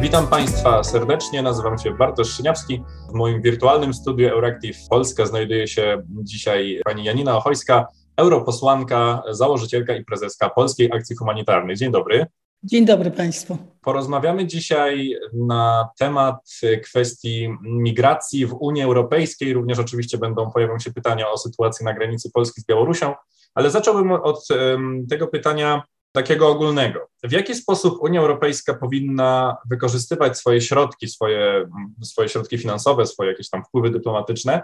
Witam Państwa serdecznie, nazywam się Bartosz Szyniawski. W moim wirtualnym studiu Euractiv Polska znajduje się dzisiaj pani Janina Ochojska, europosłanka, założycielka i prezeska Polskiej Akcji Humanitarnej. Dzień dobry. Dzień dobry Państwu. Porozmawiamy dzisiaj na temat kwestii migracji w Unii Europejskiej. Również oczywiście będą pojawią się pytania o sytuację na granicy Polski z Białorusią, ale zacząłbym od tego pytania takiego ogólnego. W jaki sposób Unia Europejska powinna wykorzystywać swoje środki, swoje, swoje środki finansowe, swoje jakieś tam wpływy dyplomatyczne,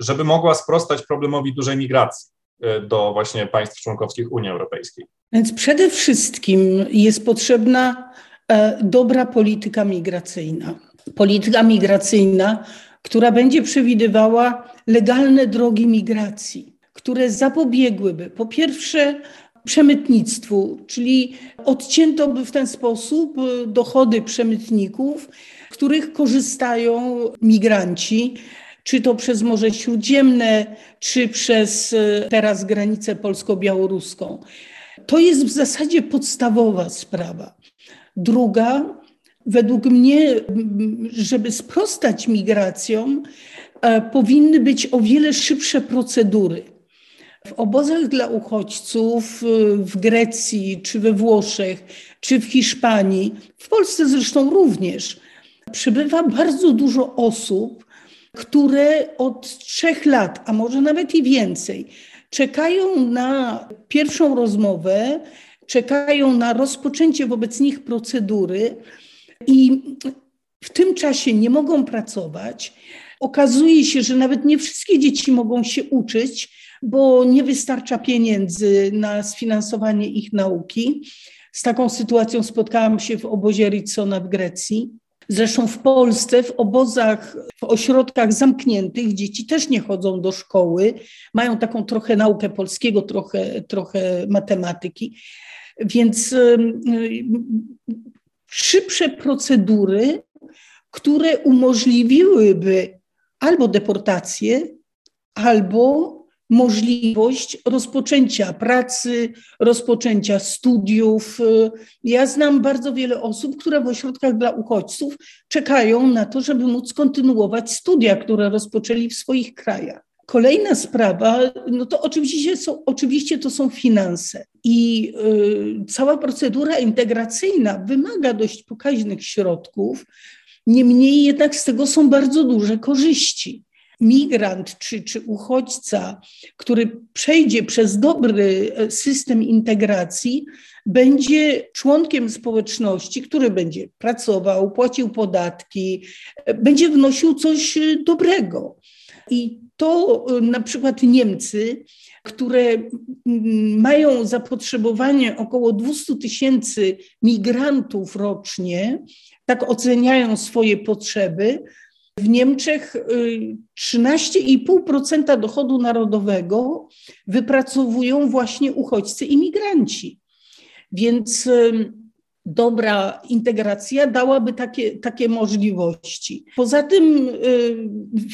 żeby mogła sprostać problemowi dużej migracji e, do właśnie państw członkowskich Unii Europejskiej? Więc przede wszystkim jest potrzebna e, dobra polityka migracyjna. Polityka migracyjna, która będzie przewidywała legalne drogi migracji, które zapobiegłyby po pierwsze przemytnictwu, czyli odcięto by w ten sposób e, dochody przemytników, których korzystają migranci, czy to przez Morze Śródziemne, czy przez e, teraz granicę polsko-białoruską. To jest w zasadzie podstawowa sprawa. Druga, według mnie, żeby sprostać migracjom, e, powinny być o wiele szybsze procedury. W obozach dla uchodźców w Grecji, czy we Włoszech, czy w Hiszpanii, w Polsce zresztą również, przybywa bardzo dużo osób, które od trzech lat, a może nawet i więcej, czekają na pierwszą rozmowę, czekają na rozpoczęcie wobec nich procedury i w tym czasie nie mogą pracować. Okazuje się, że nawet nie wszystkie dzieci mogą się uczyć, bo nie wystarcza pieniędzy na sfinansowanie ich nauki. Z taką sytuacją spotkałam się w obozie Ritsona w Grecji. Zresztą w Polsce, w obozach, w ośrodkach zamkniętych dzieci też nie chodzą do szkoły, mają taką trochę naukę polskiego, trochę, trochę matematyki. Więc szybsze procedury, które umożliwiłyby albo deportację, albo możliwość rozpoczęcia pracy, rozpoczęcia studiów. Ja znam bardzo wiele osób, które w ośrodkach dla uchodźców czekają na to, żeby móc kontynuować studia, które rozpoczęli w swoich krajach. Kolejna sprawa, no to oczywiście, są, oczywiście to są finanse. I y, cała procedura integracyjna wymaga dość pokaźnych środków, niemniej jednak z tego są bardzo duże korzyści migrant czy, czy uchodźca, który przejdzie przez dobry e, system integracji, będzie członkiem społeczności, który będzie pracował, płacił podatki, e, będzie wnosił coś e, dobrego. I to na przykład Niemcy, które mają zapotrzebowanie około 200 tysięcy migrantów rocznie, tak oceniają swoje potrzeby, w Niemczech 13,5% y, dochodu narodowego wypracowują właśnie uchodźcy imigranci. Więc dobra integracja dałaby takie, takie możliwości. Poza tym y,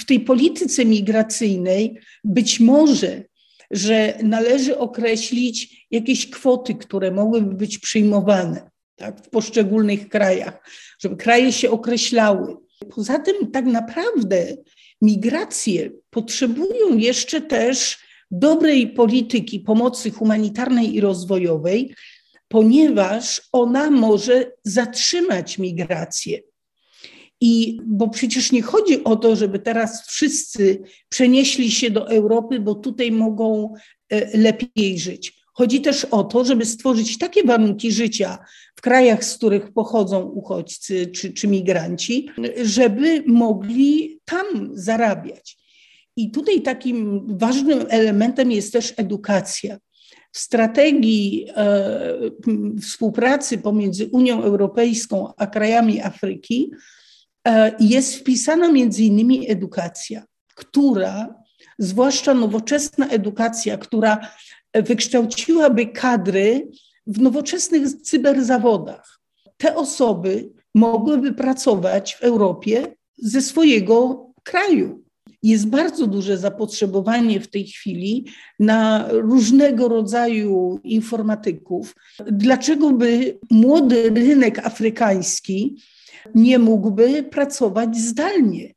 w tej polityce migracyjnej być może, że należy określić jakieś kwoty, które mogłyby być przyjmowane tak, w poszczególnych krajach, żeby kraje się określały Poza tym, tak naprawdę migracje potrzebują jeszcze też dobrej polityki pomocy humanitarnej i rozwojowej, ponieważ ona może zatrzymać migrację. I bo przecież nie chodzi o to, żeby teraz wszyscy przenieśli się do Europy, bo tutaj mogą e, lepiej żyć. Chodzi też o to, żeby stworzyć takie warunki życia w krajach, z których pochodzą uchodźcy czy, czy migranci, żeby mogli tam zarabiać. I tutaj takim ważnym elementem jest też edukacja. W strategii e, współpracy pomiędzy Unią Europejską a krajami Afryki e, jest wpisana między innymi edukacja, która, zwłaszcza nowoczesna edukacja, która wykształciłaby kadry w nowoczesnych cyberzawodach. Te osoby mogłyby pracować w Europie ze swojego kraju. jest bardzo duże zapotrzebowanie w tej chwili na różnego rodzaju informatyków. Dlaczego by młody rynek afrykański nie mógłby pracować zdalnie?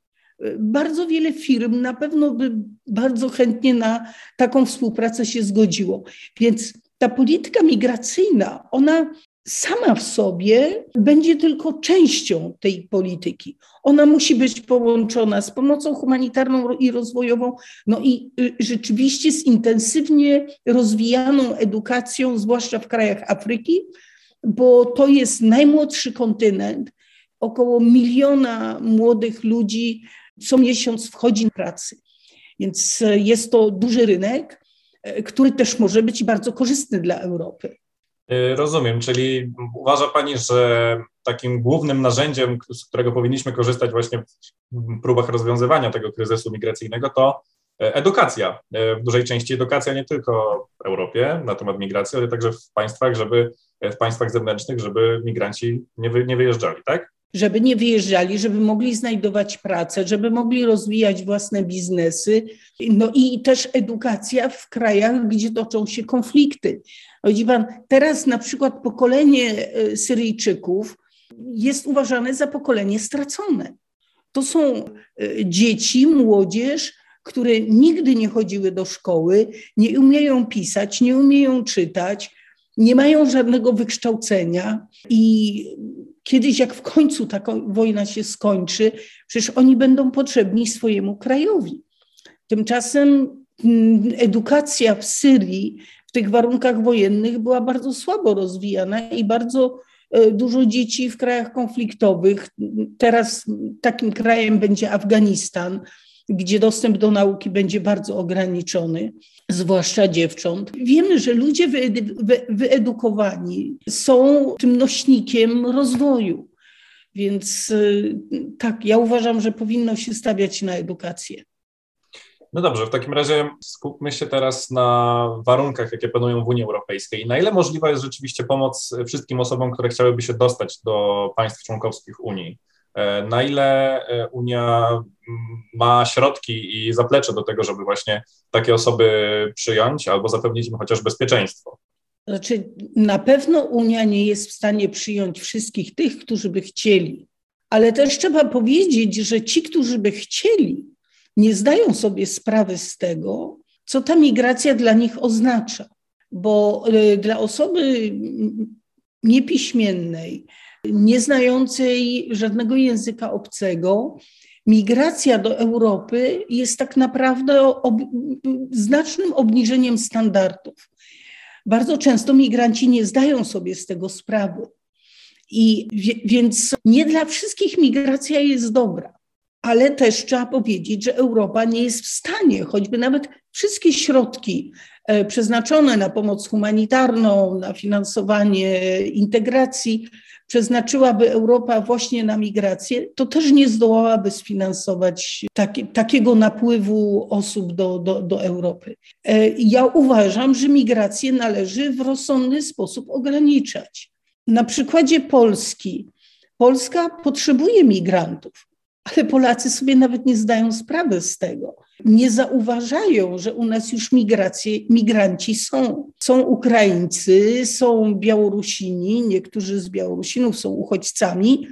Bardzo wiele firm na pewno by bardzo chętnie na taką współpracę się zgodziło. Więc ta polityka migracyjna, ona sama w sobie będzie tylko częścią tej polityki. Ona musi być połączona z pomocą humanitarną i rozwojową, no i y, rzeczywiście z intensywnie rozwijaną edukacją, zwłaszcza w krajach Afryki, bo to jest najmłodszy kontynent. Około miliona młodych ludzi co miesiąc wchodzi pracy. Więc y, jest to duży rynek, y, który też może być bardzo korzystny dla Europy. Y, rozumiem, czyli uważa Pani, że takim głównym narzędziem, z którego powinniśmy korzystać właśnie w próbach rozwiązywania tego kryzysu migracyjnego, to e, edukacja. E, w dużej części edukacja nie tylko w Europie na temat migracji, ale także w państwach, żeby e, w państwach zewnętrznych, żeby migranci nie, wy, nie wyjeżdżali, tak? Żeby nie wyjeżdżali, żeby mogli znajdować pracę, żeby mogli rozwijać własne biznesy. No i też edukacja w krajach, gdzie toczą się konflikty. Widzi pan, teraz na przykład pokolenie e, Syryjczyków jest uważane za pokolenie stracone. To są e, dzieci, młodzież, które nigdy nie chodziły do szkoły, nie umieją pisać, nie umieją czytać, nie mają żadnego wykształcenia i kiedyś, jak w końcu taka wojna się skończy, przecież oni będą potrzebni swojemu krajowi. Tymczasem mm, edukacja w Syrii w tych warunkach wojennych była bardzo słabo rozwijana i bardzo e, dużo dzieci w krajach konfliktowych. Teraz takim krajem będzie Afganistan, gdzie dostęp do nauki będzie bardzo ograniczony, zwłaszcza dziewcząt. Wiemy, że ludzie wyedukowani są tym nośnikiem rozwoju. Więc e, tak, ja uważam, że powinno się stawiać na edukację. No dobrze, w takim razie skupmy się teraz na warunkach, jakie panują w Unii Europejskiej. Na ile możliwa jest rzeczywiście pomoc wszystkim osobom, które chciałyby się dostać do państw członkowskich Unii? E, na ile e, Unia ma środki i zaplecze do tego, żeby właśnie takie osoby przyjąć albo zapewnić im chociaż bezpieczeństwo? Znaczy, na pewno Unia nie jest w stanie przyjąć wszystkich tych, którzy by chcieli, ale też trzeba powiedzieć, że ci, którzy by chcieli, nie zdają sobie sprawy z tego, co ta migracja dla nich oznacza. Bo y, dla osoby niepiśmiennej, nieznającej żadnego języka obcego, migracja do Europy jest tak naprawdę ob znacznym obniżeniem standardów. Bardzo często migranci nie zdają sobie z tego sprawy. I więc nie dla wszystkich migracja jest dobra ale też trzeba powiedzieć, że Europa nie jest w stanie, choćby nawet wszystkie środki przeznaczone na pomoc humanitarną, na finansowanie integracji, przeznaczyłaby Europa właśnie na migrację, to też nie zdołałaby sfinansować taki, takiego napływu osób do, do, do Europy. E, ja uważam, że migrację należy w rozsądny sposób ograniczać. Na przykładzie Polski. Polska potrzebuje migrantów ale Polacy sobie nawet nie zdają sprawy z tego. Nie zauważają, że u nas już migracje, migranci są. Są Ukraińcy, są Białorusini, niektórzy z Białorusinów są uchodźcami,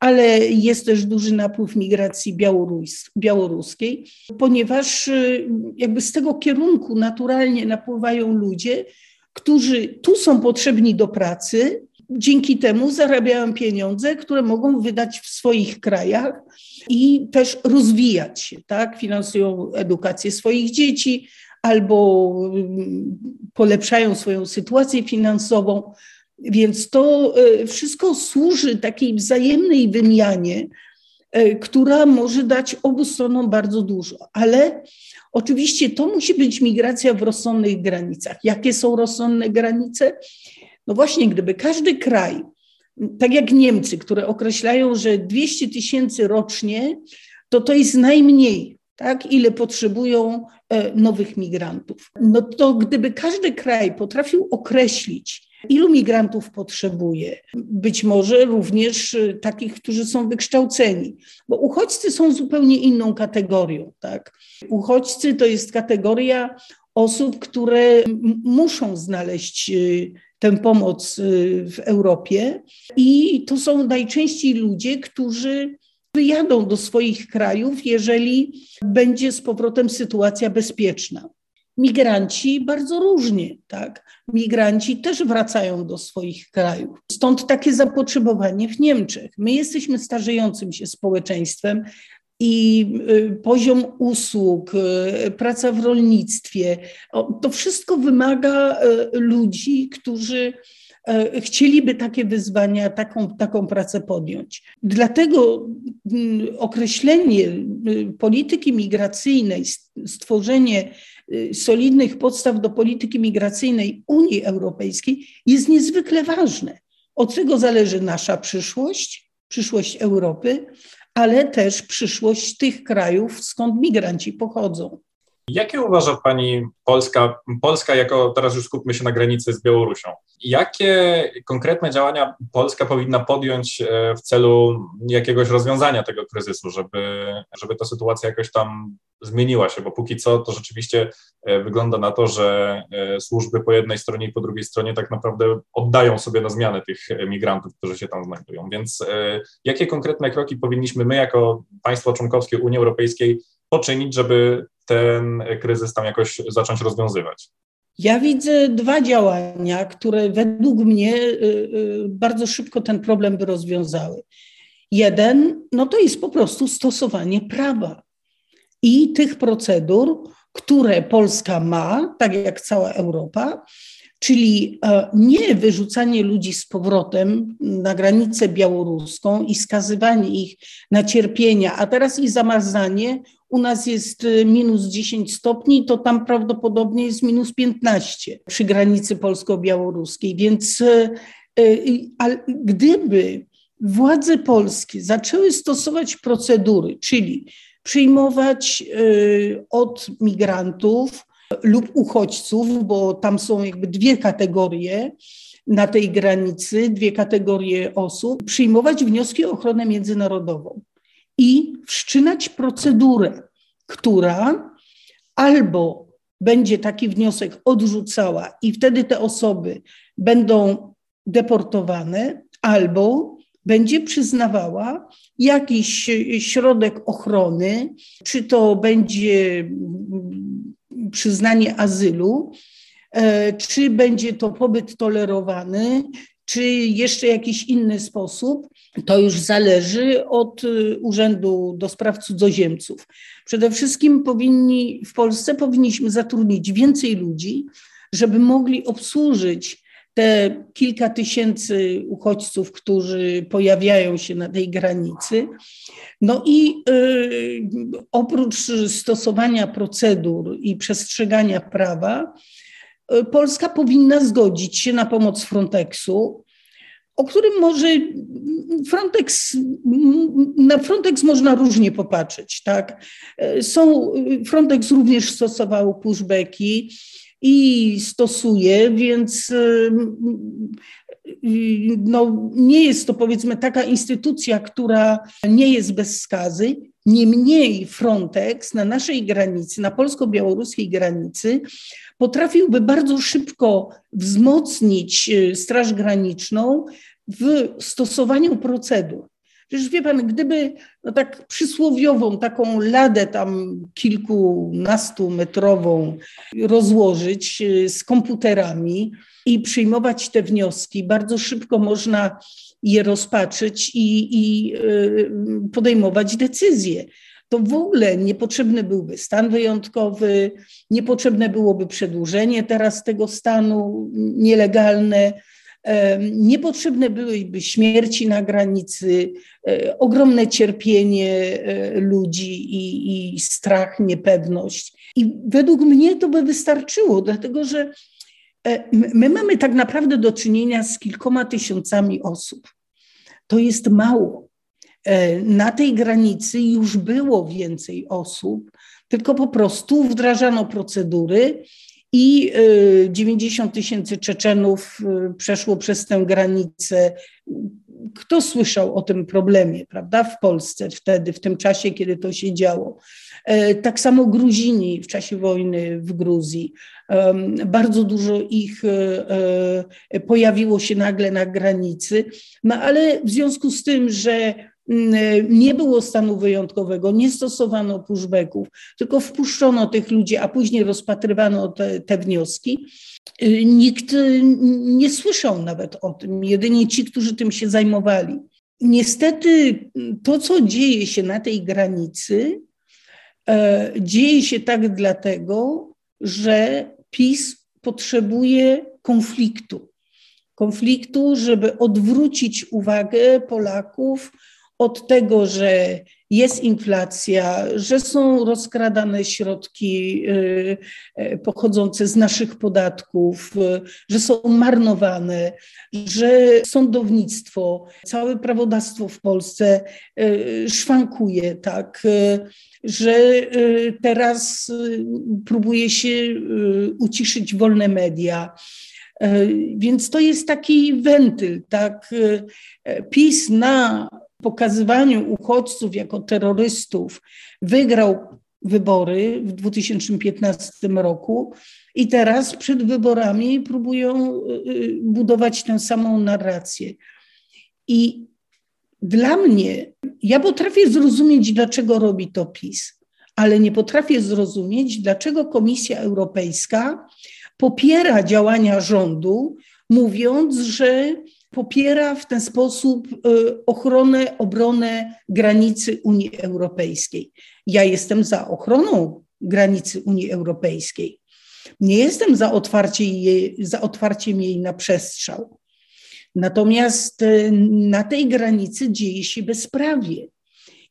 ale jest też duży napływ migracji białorus białoruskiej, ponieważ y, jakby z tego kierunku naturalnie napływają ludzie, którzy tu są potrzebni do pracy, dzięki temu zarabiają pieniądze, które mogą wydać w swoich krajach i też rozwijać się, tak? Finansują edukację swoich dzieci albo mm, polepszają swoją sytuację finansową. Więc to e, wszystko służy takiej wzajemnej wymianie, e, która może dać obu stronom bardzo dużo, ale oczywiście to musi być migracja w rozsądnych granicach. Jakie są rozsądne granice? No właśnie, gdyby każdy kraj, tak jak Niemcy, które określają, że 200 tysięcy rocznie, to to jest najmniej, tak, ile potrzebują e, nowych migrantów. No to gdyby każdy kraj potrafił określić, Ilu migrantów potrzebuje? Być może również y, takich, którzy są wykształceni, bo uchodźcy są zupełnie inną kategorią. Tak? Uchodźcy to jest kategoria osób, które muszą znaleźć y, tę pomoc y, w Europie i to są najczęściej ludzie, którzy wyjadą do swoich krajów, jeżeli będzie z powrotem sytuacja bezpieczna. Migranci bardzo różnie, tak? Migranci też wracają do swoich krajów. Stąd takie zapotrzebowanie w Niemczech. My jesteśmy starzejącym się społeczeństwem i y, poziom usług, y, praca w rolnictwie, to wszystko wymaga y, ludzi, którzy chcieliby takie wyzwania, taką, taką pracę podjąć. Dlatego mm, określenie polityki migracyjnej, stworzenie solidnych podstaw do polityki migracyjnej Unii Europejskiej jest niezwykle ważne. Od tego zależy nasza przyszłość, przyszłość Europy, ale też przyszłość tych krajów, skąd migranci pochodzą. Jakie uważa Pani Polska, Polska jako, teraz już skupmy się na granicy z Białorusią, jakie konkretne działania Polska powinna podjąć e, w celu jakiegoś rozwiązania tego kryzysu, żeby, żeby ta sytuacja jakoś tam zmieniła się, bo póki co to rzeczywiście e, wygląda na to, że e, służby po jednej stronie i po drugiej stronie tak naprawdę oddają sobie na zmianę tych migrantów, którzy się tam znajdują. Więc jakie konkretne kroki powinniśmy my jako państwo członkowskie Unii Europejskiej poczynić, żeby ten kryzys tam jakoś zacząć rozwiązywać? Ja widzę dwa działania, które według mnie y, y, bardzo szybko ten problem by rozwiązały. Jeden, no to jest po prostu stosowanie prawa i tych procedur, które Polska ma, tak jak cała Europa, czyli e, nie wyrzucanie ludzi z powrotem na granicę białoruską i skazywanie ich na cierpienia, a teraz i zamazanie u nas jest y, minus 10 stopni, to tam prawdopodobnie jest minus 15 przy granicy polsko-białoruskiej. Więc y, gdyby władze polskie zaczęły stosować procedury, czyli przyjmować od migrantów lub uchodźców, bo tam są jakby dwie kategorie na tej granicy, dwie kategorie osób, przyjmować wnioski o ochronę międzynarodową i wszczynać procedurę, która albo będzie taki wniosek odrzucała i wtedy te osoby będą deportowane, albo będzie przyznawała jakiś środek ochrony, czy to będzie przyznanie azylu, e, czy będzie to pobyt tolerowany, czy jeszcze jakiś inny sposób, to już zależy od y, Urzędu do Spraw Cudzoziemców. Przede wszystkim powinni, w Polsce powinniśmy zatrudnić więcej ludzi, żeby mogli obsłużyć te kilka tysięcy uchodźców, którzy pojawiają się na tej granicy. No i y, oprócz stosowania procedur i przestrzegania prawa, y, Polska powinna zgodzić się na pomoc Frontexu, o którym może Frontex, na Frontex można różnie popatrzeć, tak? Są, Frontex również stosował pushbacki i stosuje, więc no, nie jest to powiedzmy taka instytucja, która nie jest bez skazy. Niemniej Frontex na naszej granicy, na polsko-białoruskiej granicy, potrafiłby bardzo szybko wzmocnić y, Straż Graniczną w stosowaniu procedur. Przecież wie pan, gdyby no tak przysłowiową taką ladę tam kilkunastu metrową rozłożyć y, z komputerami i przyjmować te wnioski, bardzo szybko można je rozpatrzyć i, i y, podejmować decyzje. To w ogóle niepotrzebny byłby stan wyjątkowy, niepotrzebne byłoby przedłużenie teraz tego stanu nielegalne, niepotrzebne byłyby śmierci na granicy, e, ogromne cierpienie e, ludzi i, i strach, niepewność. I według mnie to by wystarczyło, dlatego że e, my mamy tak naprawdę do czynienia z kilkoma tysiącami osób. To jest mało. Na tej granicy już było więcej osób, tylko po prostu wdrażano procedury i 90 tysięcy Czeczenów przeszło przez tę granicę. Kto słyszał o tym problemie, prawda, w Polsce wtedy, w tym czasie, kiedy to się działo? E, tak samo Gruzini w czasie wojny w Gruzji. Bardzo dużo ich e, e, pojawiło się nagle na granicy, no ale w związku z tym, że nie było stanu wyjątkowego, nie stosowano pushbacków, tylko wpuszczono tych ludzi, a później rozpatrywano te, te wnioski. Nikt nie słyszał nawet o tym, jedynie ci, którzy tym się zajmowali. Niestety to, co dzieje się na tej granicy, E, dzieje się tak dlatego, że PiS potrzebuje konfliktu. Konfliktu, żeby odwrócić uwagę Polaków od tego, że jest inflacja, że są rozkradane środki y, y, pochodzące z naszych podatków, y, że są marnowane, że sądownictwo, całe prawodawstwo w Polsce szwankuje, tak, że teraz próbuje się uciszyć wolne media. Więc to jest taki wentyl, tak. PiS na pokazywaniu uchodźców jako terrorystów wygrał wybory w 2015 roku i teraz przed wyborami próbują y, y, budować tę samą narrację. I dla mnie, ja potrafię zrozumieć, dlaczego robi to PiS, ale nie potrafię zrozumieć, dlaczego Komisja Europejska popiera działania rządu, mówiąc, że popiera w ten sposób y, ochronę, obronę granicy Unii Europejskiej. Ja jestem za ochroną granicy Unii Europejskiej. Nie jestem za, otwarcie jej, za otwarciem jej na przestrzał. Natomiast y, na tej granicy dzieje się bezprawie.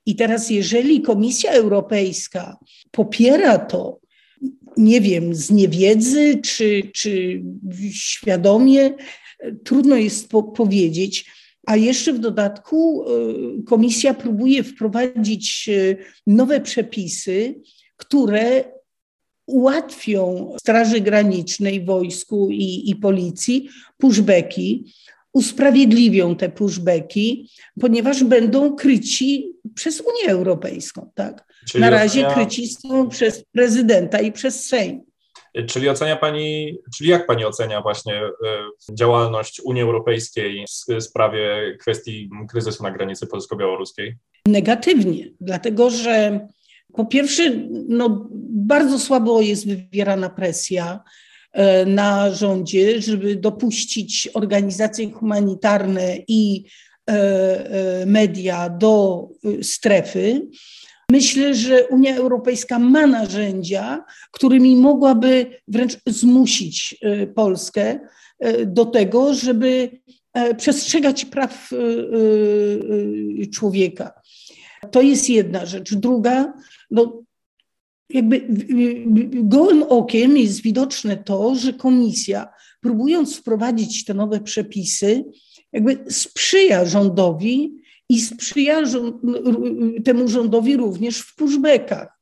I teraz, jeżeli Komisja Europejska popiera to, nie wiem, z niewiedzy czy, czy świadomie, trudno jest po powiedzieć. A jeszcze w dodatku e, komisja próbuje wprowadzić e, nowe przepisy, które ułatwią Straży Granicznej, wojsku i, i policji pushbacki, usprawiedliwią te pushbacki, ponieważ będą kryci przez Unię Europejską. Tak? Na razie kryci są przez prezydenta i przez Sejm. Czyli ocenia Pani, czyli jak Pani ocenia właśnie e, działalność Unii Europejskiej w sprawie kwestii kryzysu na granicy polsko-białoruskiej? Negatywnie, dlatego że po pierwsze, no, bardzo słabo jest wywierana presja e, na rządzie, żeby dopuścić organizacje humanitarne i e, media do strefy. Myślę, że Unia Europejska ma narzędzia, którymi mogłaby wręcz zmusić e, Polskę e, do tego, żeby e, przestrzegać praw człowieka. To jest jedna rzecz. Druga, no, jakby gołym okiem jest widoczne to, że komisja, próbując wprowadzić te nowe przepisy, jakby sprzyja rządowi i sprzyja temu rządowi również w pushbackach.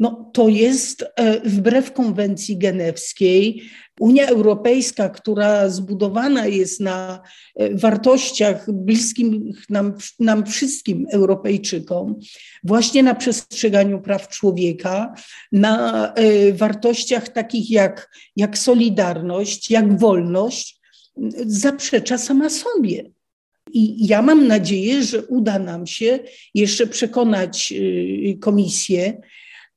No, to jest e, wbrew konwencji genewskiej. Unia Europejska, która zbudowana jest na e, wartościach bliskim nam, nam wszystkim Europejczykom, właśnie na przestrzeganiu praw człowieka, na e, wartościach takich jak, jak solidarność, jak wolność, zaprzecza sama sobie. I ja mam nadzieję, że uda nam się jeszcze przekonać y, komisję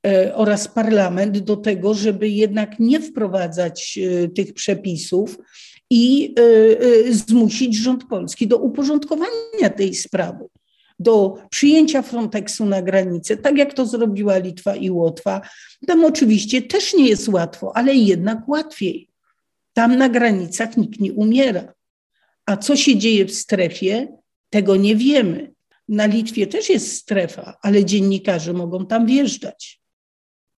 y, oraz parlament do tego, żeby jednak nie wprowadzać y, tych przepisów i zmusić rząd polski do uporządkowania tej sprawy do przyjęcia Frontexu na granicę, tak jak to zrobiła Litwa i Łotwa. Tam oczywiście też nie jest łatwo, ale jednak łatwiej. Tam na granicach nikt nie umiera. A co się dzieje w strefie, tego nie wiemy. Na Litwie też jest strefa, ale dziennikarze mogą tam wjeżdżać.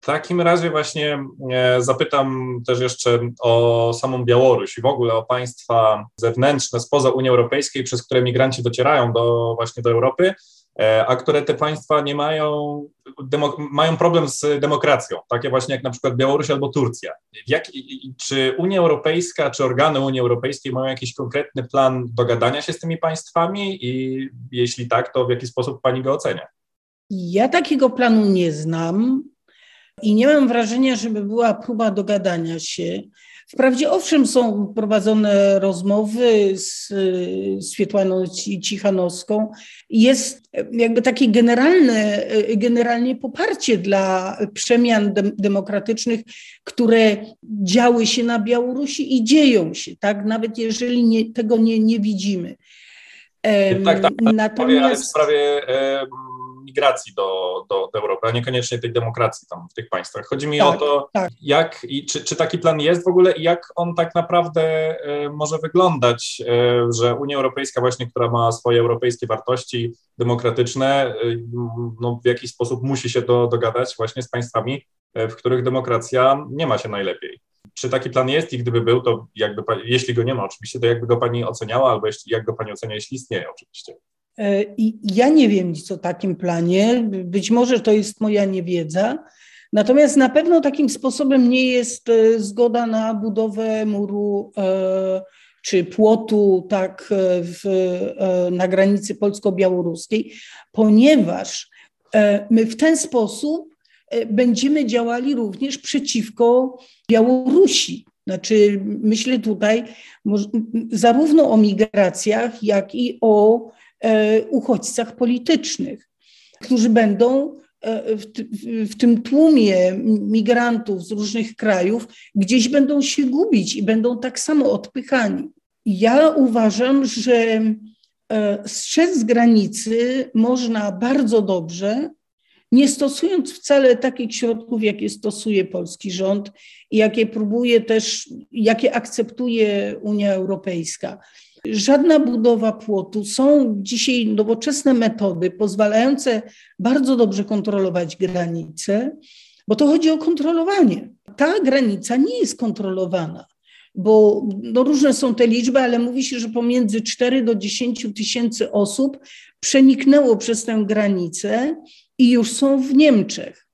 W takim razie właśnie e, zapytam też jeszcze o samą Białoruś i w ogóle o państwa zewnętrzne spoza Unii Europejskiej, przez które migranci docierają do, właśnie do Europy. E, a które te państwa nie mają, mają problem z demokracją, takie właśnie jak na przykład Białoruś albo Turcja. Jak, czy Unia Europejska, czy organy Unii Europejskiej mają jakiś konkretny plan dogadania się z tymi państwami i jeśli tak, to w jaki sposób pani go ocenia? Ja takiego planu nie znam i nie mam wrażenia, żeby była próba dogadania się. Wprawdzie owszem są prowadzone rozmowy z Swietłaną Cichanowską. Jest jakby takie generalne, generalnie poparcie dla przemian demokratycznych, które działy się na Białorusi i dzieją się, tak? nawet jeżeli nie, tego nie, nie widzimy. Tak, tak. Natomiast... Ale w sprawie migracji do, do, do Europy, a niekoniecznie tej demokracji tam w tych państwach. Chodzi mi tak, o to, tak. jak i czy, czy taki plan jest w ogóle i jak on tak naprawdę e, może wyglądać, e, że Unia Europejska właśnie, która ma swoje europejskie wartości demokratyczne, e, no, w jakiś sposób musi się do, dogadać właśnie z państwami, w których demokracja nie ma się najlepiej. Czy taki plan jest i gdyby był, to jakby, jeśli go nie ma oczywiście, to jakby go pani oceniała, albo jeśli, jak go pani ocenia, jeśli istnieje oczywiście? E, I ja nie wiem nic o takim planie, być może to jest moja niewiedza. Natomiast na pewno takim sposobem nie jest e, zgoda na budowę muru e, czy płotu tak w, na granicy polsko-białoruskiej, ponieważ my w ten sposób będziemy działali również przeciwko Białorusi. Znaczy, myślę tutaj zarówno o migracjach, jak i o E, uchodźcach politycznych, którzy będą e, w, w, tym tłumie migrantów z różnych krajów gdzieś będą się gubić i będą tak samo odpychani. Ja uważam, że e, strzec granicy można bardzo dobrze, nie stosując wcale takich środków, jakie stosuje polski rząd i jakie próbuje też, jakie akceptuje Unia Europejska. Żadna budowa płotu. Są dzisiaj nowoczesne metody pozwalające bardzo dobrze kontrolować granice, bo to chodzi o kontrolowanie. Ta granica nie jest kontrolowana, bo no różne są te liczby, ale mówi się, że pomiędzy 4 do 10 tysięcy osób przeniknęło przez tę granicę i już są w Niemczech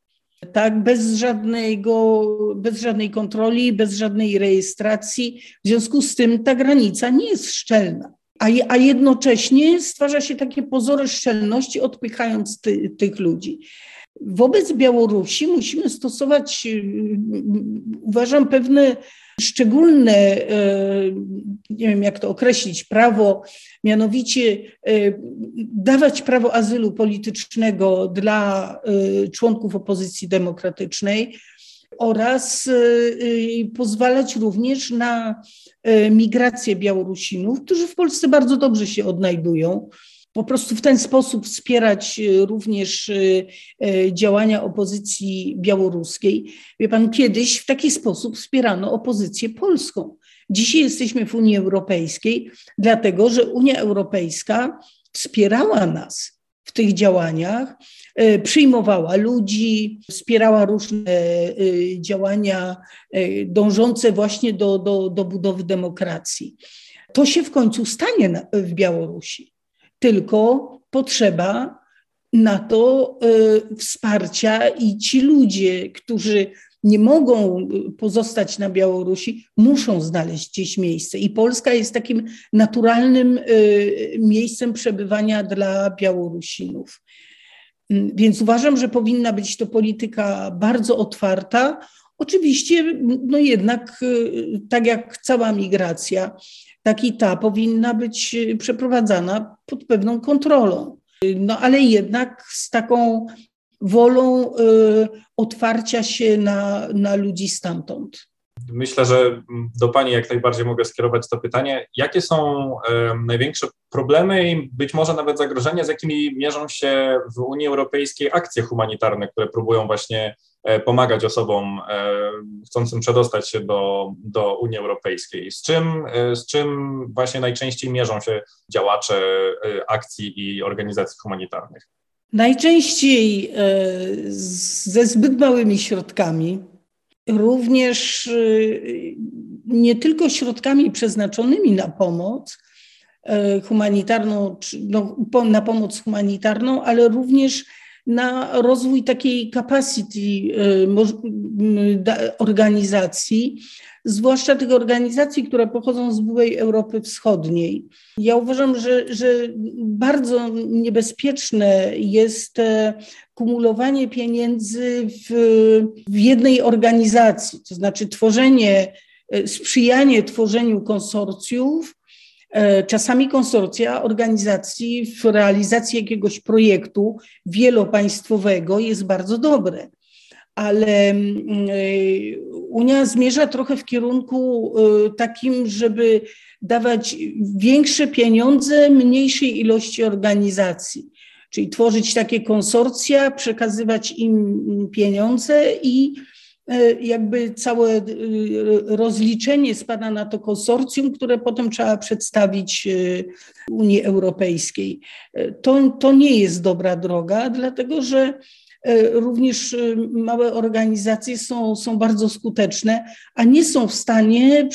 tak, bez, żadnego, bez żadnej kontroli, bez żadnej rejestracji. W związku z tym ta granica nie jest szczelna. A, a jednocześnie stwarza się takie pozory szczelności, odpychając ty, tych ludzi. Wobec Białorusi musimy stosować, uważam, pewne szczególne, e, nie wiem jak to określić, prawo, mianowicie e, dawać prawo azylu politycznego dla e, członków opozycji demokratycznej oraz pozwalać również na migrację Białorusinów, którzy w Polsce bardzo dobrze się odnajdują po prostu w ten sposób wspierać e, również e, e, działania opozycji białoruskiej. Wie pan, kiedyś w taki sposób wspierano opozycję polską. Dzisiaj jesteśmy w Unii Europejskiej, dlatego że Unia Europejska wspierała nas w tych działaniach, przyjmowała ludzi, wspierała różne działania dążące właśnie do, do, do budowy demokracji. To się w końcu stanie w Białorusi tylko potrzeba na to y, wsparcia i ci ludzie, którzy nie mogą pozostać na Białorusi, muszą znaleźć gdzieś miejsce. I Polska jest takim naturalnym y, miejscem przebywania dla Białorusinów. Więc uważam, że powinna być to polityka bardzo otwarta. Oczywiście, no jednak, y, tak jak cała migracja, tak i ta powinna być y, przeprowadzana pod pewną kontrolą. No ale jednak z taką wolą y, otwarcia się na, na ludzi stamtąd. Myślę, że do Pani jak najbardziej mogę skierować to pytanie. Jakie są największe problemy i być może nawet zagrożenia, z jakimi mierzą się w Unii Europejskiej akcje humanitarne, które próbują właśnie pomagać osobom e, chcącym przedostać się do, do Unii Europejskiej? Z czym, e, z czym właśnie najczęściej mierzą się działacze akcji i organizacji humanitarnych? Najczęściej ze zbyt małymi środkami, również nie tylko środkami przeznaczonymi na pomoc, humanitarną, no, na pomoc humanitarną, ale również na rozwój takiej capacity organizacji, zwłaszcza tych organizacji, które pochodzą z byłej Europy Wschodniej. Ja uważam, że, że bardzo niebezpieczne jest e, kumulowanie pieniędzy w, w jednej organizacji, to znaczy tworzenie, e, sprzyjanie tworzeniu konsorcjów, czasami konsorcja organizacji w realizacji jakiegoś projektu wielopaństwowego jest bardzo dobre ale mm, y, Unia zmierza trochę w kierunku y, takim, żeby dawać większe pieniądze mniejszej ilości organizacji. Czyli tworzyć takie konsorcja, przekazywać im pieniądze i jakby całe rozliczenie spada na to konsorcjum, które potem trzeba przedstawić Unii Europejskiej. To, to nie jest dobra droga, dlatego że E, również e, małe organizacje są, są bardzo skuteczne, a nie są w stanie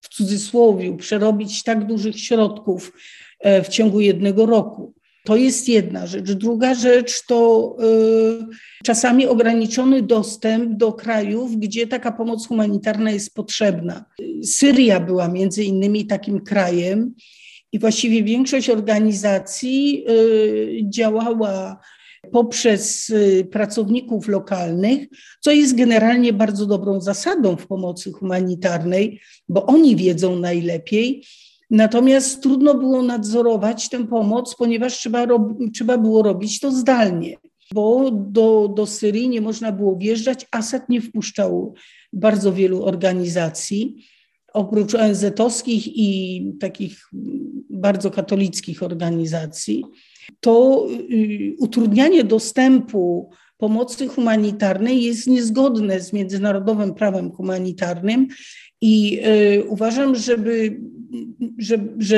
w cudzysłowie przerobić tak dużych środków e, w ciągu jednego roku. To jest jedna rzecz. Druga rzecz to czasami ograniczony dostęp do krajów, gdzie taka pomoc humanitarna jest potrzebna. Syria była między innymi takim krajem i właściwie większość organizacji działała poprzez y, pracowników lokalnych, co jest generalnie bardzo dobrą zasadą w pomocy humanitarnej, bo oni wiedzą najlepiej. Natomiast trudno było nadzorować tę pomoc, ponieważ trzeba, trzeba było robić to zdalnie, bo do, do Syrii nie można było wjeżdżać. Asad nie wpuszczał bardzo wielu organizacji, oprócz ONZ-owskich i takich bardzo katolickich organizacji to y, utrudnianie dostępu pomocy humanitarnej jest niezgodne z międzynarodowym prawem humanitarnym i y, uważam, żeby, że, że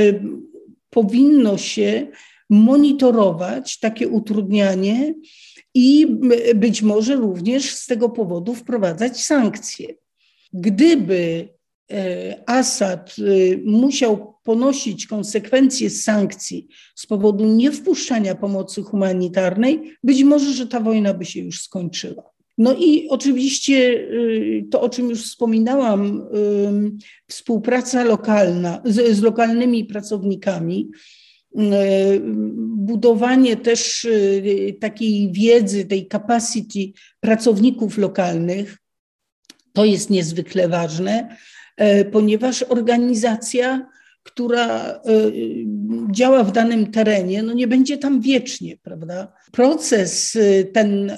powinno się monitorować takie utrudnianie i być może również z tego powodu wprowadzać sankcje. Gdyby E, Assad y, musiał ponosić konsekwencje sankcji z powodu niewpuszczania pomocy humanitarnej, być może, że ta wojna by się już skończyła. No i oczywiście y, to, o czym już wspominałam, współpraca lokalna z, z lokalnymi pracownikami, y, budowanie też takiej wiedzy, tej capacity pracowników lokalnych, to jest niezwykle ważne. Ponieważ organizacja, która e, działa w danym terenie, no nie będzie tam wiecznie, prawda? Proces, e, ten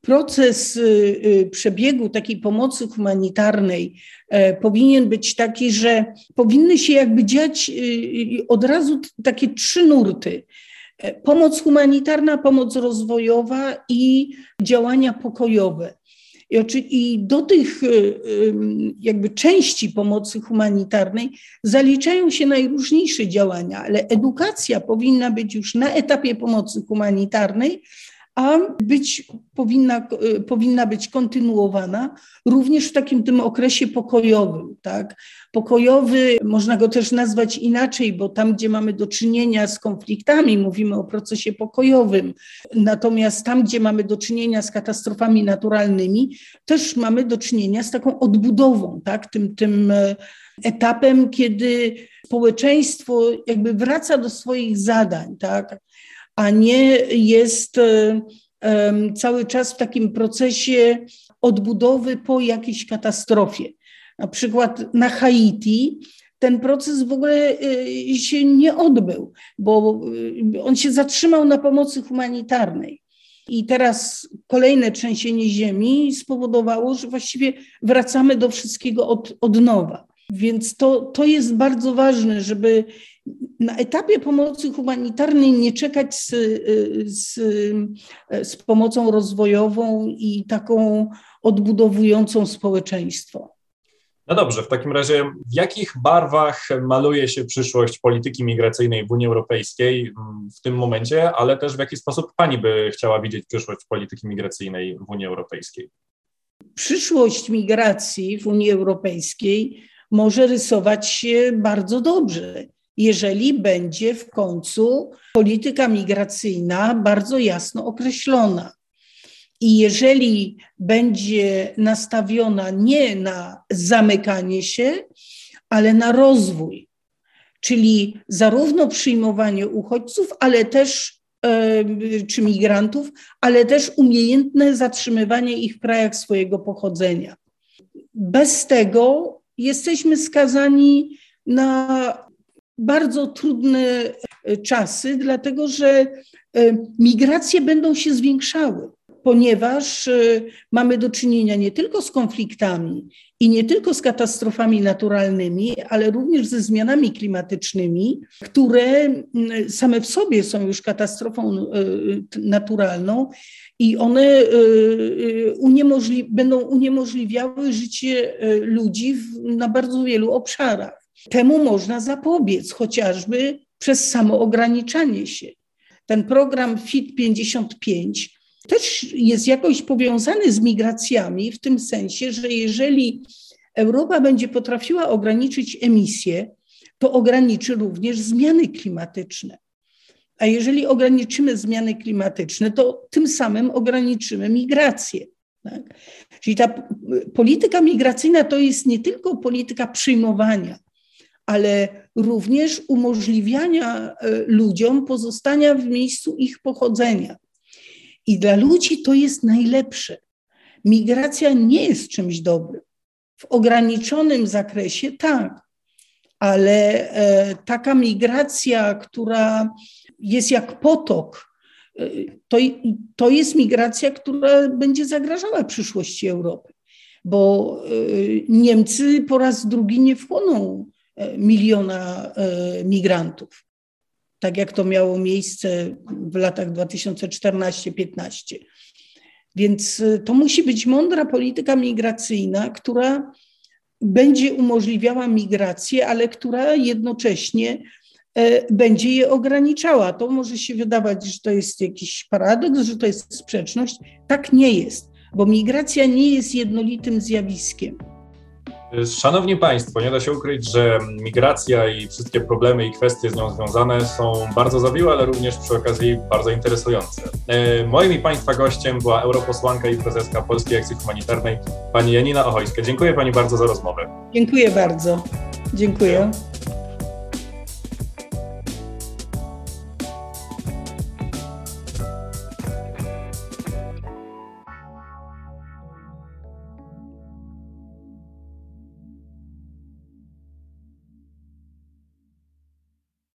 proces przebiegu takiej pomocy humanitarnej powinien być taki, że powinny się jakby dziać od razu takie trzy nurty. Pomoc humanitarna, pomoc rozwojowa i działania pokojowe. I do tych y, y, jakby części pomocy humanitarnej zaliczają się najróżniejsze działania, ale edukacja powinna być już na etapie pomocy humanitarnej, a być, powinna, y, powinna być kontynuowana również w takim tym okresie pokojowym. Tak? Pokojowy można go też nazwać inaczej, bo tam, gdzie mamy do czynienia z konfliktami, mówimy o procesie pokojowym. Natomiast tam, gdzie mamy do czynienia z katastrofami naturalnymi, też mamy do czynienia z taką odbudową, tak? tym, tym e, etapem, kiedy społeczeństwo jakby wraca do swoich zadań, tak? A nie jest e, cały czas w takim procesie odbudowy po jakiejś katastrofie. Na przykład na Haiti ten proces w ogóle e, się nie odbył, bo e, on się zatrzymał na pomocy humanitarnej. I teraz kolejne trzęsienie ziemi spowodowało, że właściwie wracamy do wszystkiego od, od nowa. Więc to, to jest bardzo ważne, żeby na etapie pomocy humanitarnej nie czekać z, z, z pomocą rozwojową i taką odbudowującą społeczeństwo. No dobrze, w takim razie w jakich barwach maluje się przyszłość polityki migracyjnej w Unii Europejskiej w tym momencie, ale też w jaki sposób pani by chciała widzieć przyszłość polityki migracyjnej w Unii Europejskiej? Przyszłość migracji w Unii Europejskiej może rysować się bardzo dobrze. Jeżeli będzie w końcu polityka migracyjna bardzo jasno określona. I jeżeli będzie nastawiona nie na zamykanie się, ale na rozwój, czyli zarówno przyjmowanie uchodźców, ale też czy migrantów, ale też umiejętne zatrzymywanie ich w krajach swojego pochodzenia. Bez tego jesteśmy skazani na bardzo trudne czasy, dlatego że migracje będą się zwiększały ponieważ y, mamy do czynienia nie tylko z konfliktami i nie tylko z katastrofami naturalnymi, ale również ze zmianami klimatycznymi, które y, same w sobie są już katastrofą naturalną i one uniemożli będą uniemożliwiały życie ludzi na bardzo wielu obszarach. Temu można zapobiec chociażby przez samo ograniczanie się. Ten program FIT 55 też jest jakoś powiązany z migracjami, w tym sensie, że jeżeli Europa będzie potrafiła ograniczyć emisję, to ograniczy również zmiany klimatyczne. A jeżeli ograniczymy zmiany klimatyczne, to tym samym ograniczymy migrację. Tak? Czyli ta polityka migracyjna to jest nie tylko polityka przyjmowania, ale również umożliwiania e, ludziom pozostania w miejscu ich pochodzenia. I dla ludzi to jest najlepsze. Migracja nie jest czymś dobrym. W ograniczonym zakresie tak, ale e, taka migracja, która jest jak potok, e, to, to jest migracja, która będzie zagrażała przyszłości Europy, bo Niemcy po raz drugi nie wchłoną miliona migrantów tak jak to miało miejsce w latach 2014-15. Więc y, to musi być mądra polityka migracyjna, która będzie umożliwiała migrację, ale która jednocześnie e, będzie je ograniczała. To może się wydawać, że to jest jakiś paradoks, że to jest sprzeczność. Tak nie jest, bo migracja nie jest jednolitym zjawiskiem. Szanowni Państwo, nie da się ukryć, że migracja i wszystkie problemy i kwestie z nią związane są bardzo zawiłe, ale również przy okazji bardzo interesujące. E, moim i Państwa gościem była europosłanka i prezeska Polskiej Akcji Humanitarnej, pani Janina Ochojska. Dziękuję Pani bardzo za rozmowę. Dziękuję bardzo. Dziękuję.